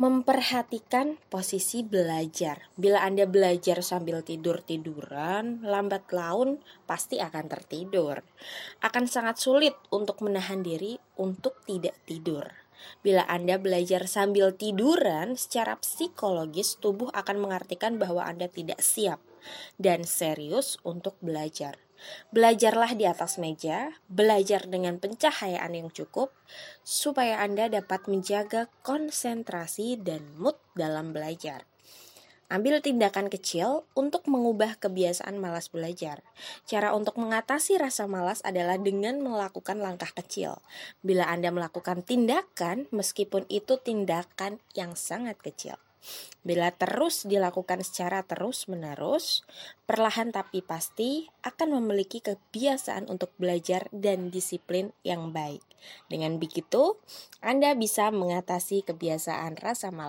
Memperhatikan posisi belajar. Bila Anda belajar sambil tidur-tiduran, lambat laun pasti akan tertidur. Akan sangat sulit untuk menahan diri untuk tidak tidur. Bila Anda belajar sambil tiduran, secara psikologis tubuh akan mengartikan bahwa Anda tidak siap dan serius untuk belajar. Belajarlah di atas meja, belajar dengan pencahayaan yang cukup, supaya Anda dapat menjaga konsentrasi dan mood dalam belajar. Ambil tindakan kecil untuk mengubah kebiasaan malas belajar. Cara untuk mengatasi rasa malas adalah dengan melakukan langkah kecil. Bila Anda melakukan tindakan, meskipun itu tindakan yang sangat kecil. Bila terus dilakukan secara terus-menerus, perlahan tapi pasti akan memiliki kebiasaan untuk belajar dan disiplin yang baik. Dengan begitu, Anda bisa mengatasi kebiasaan rasa malas.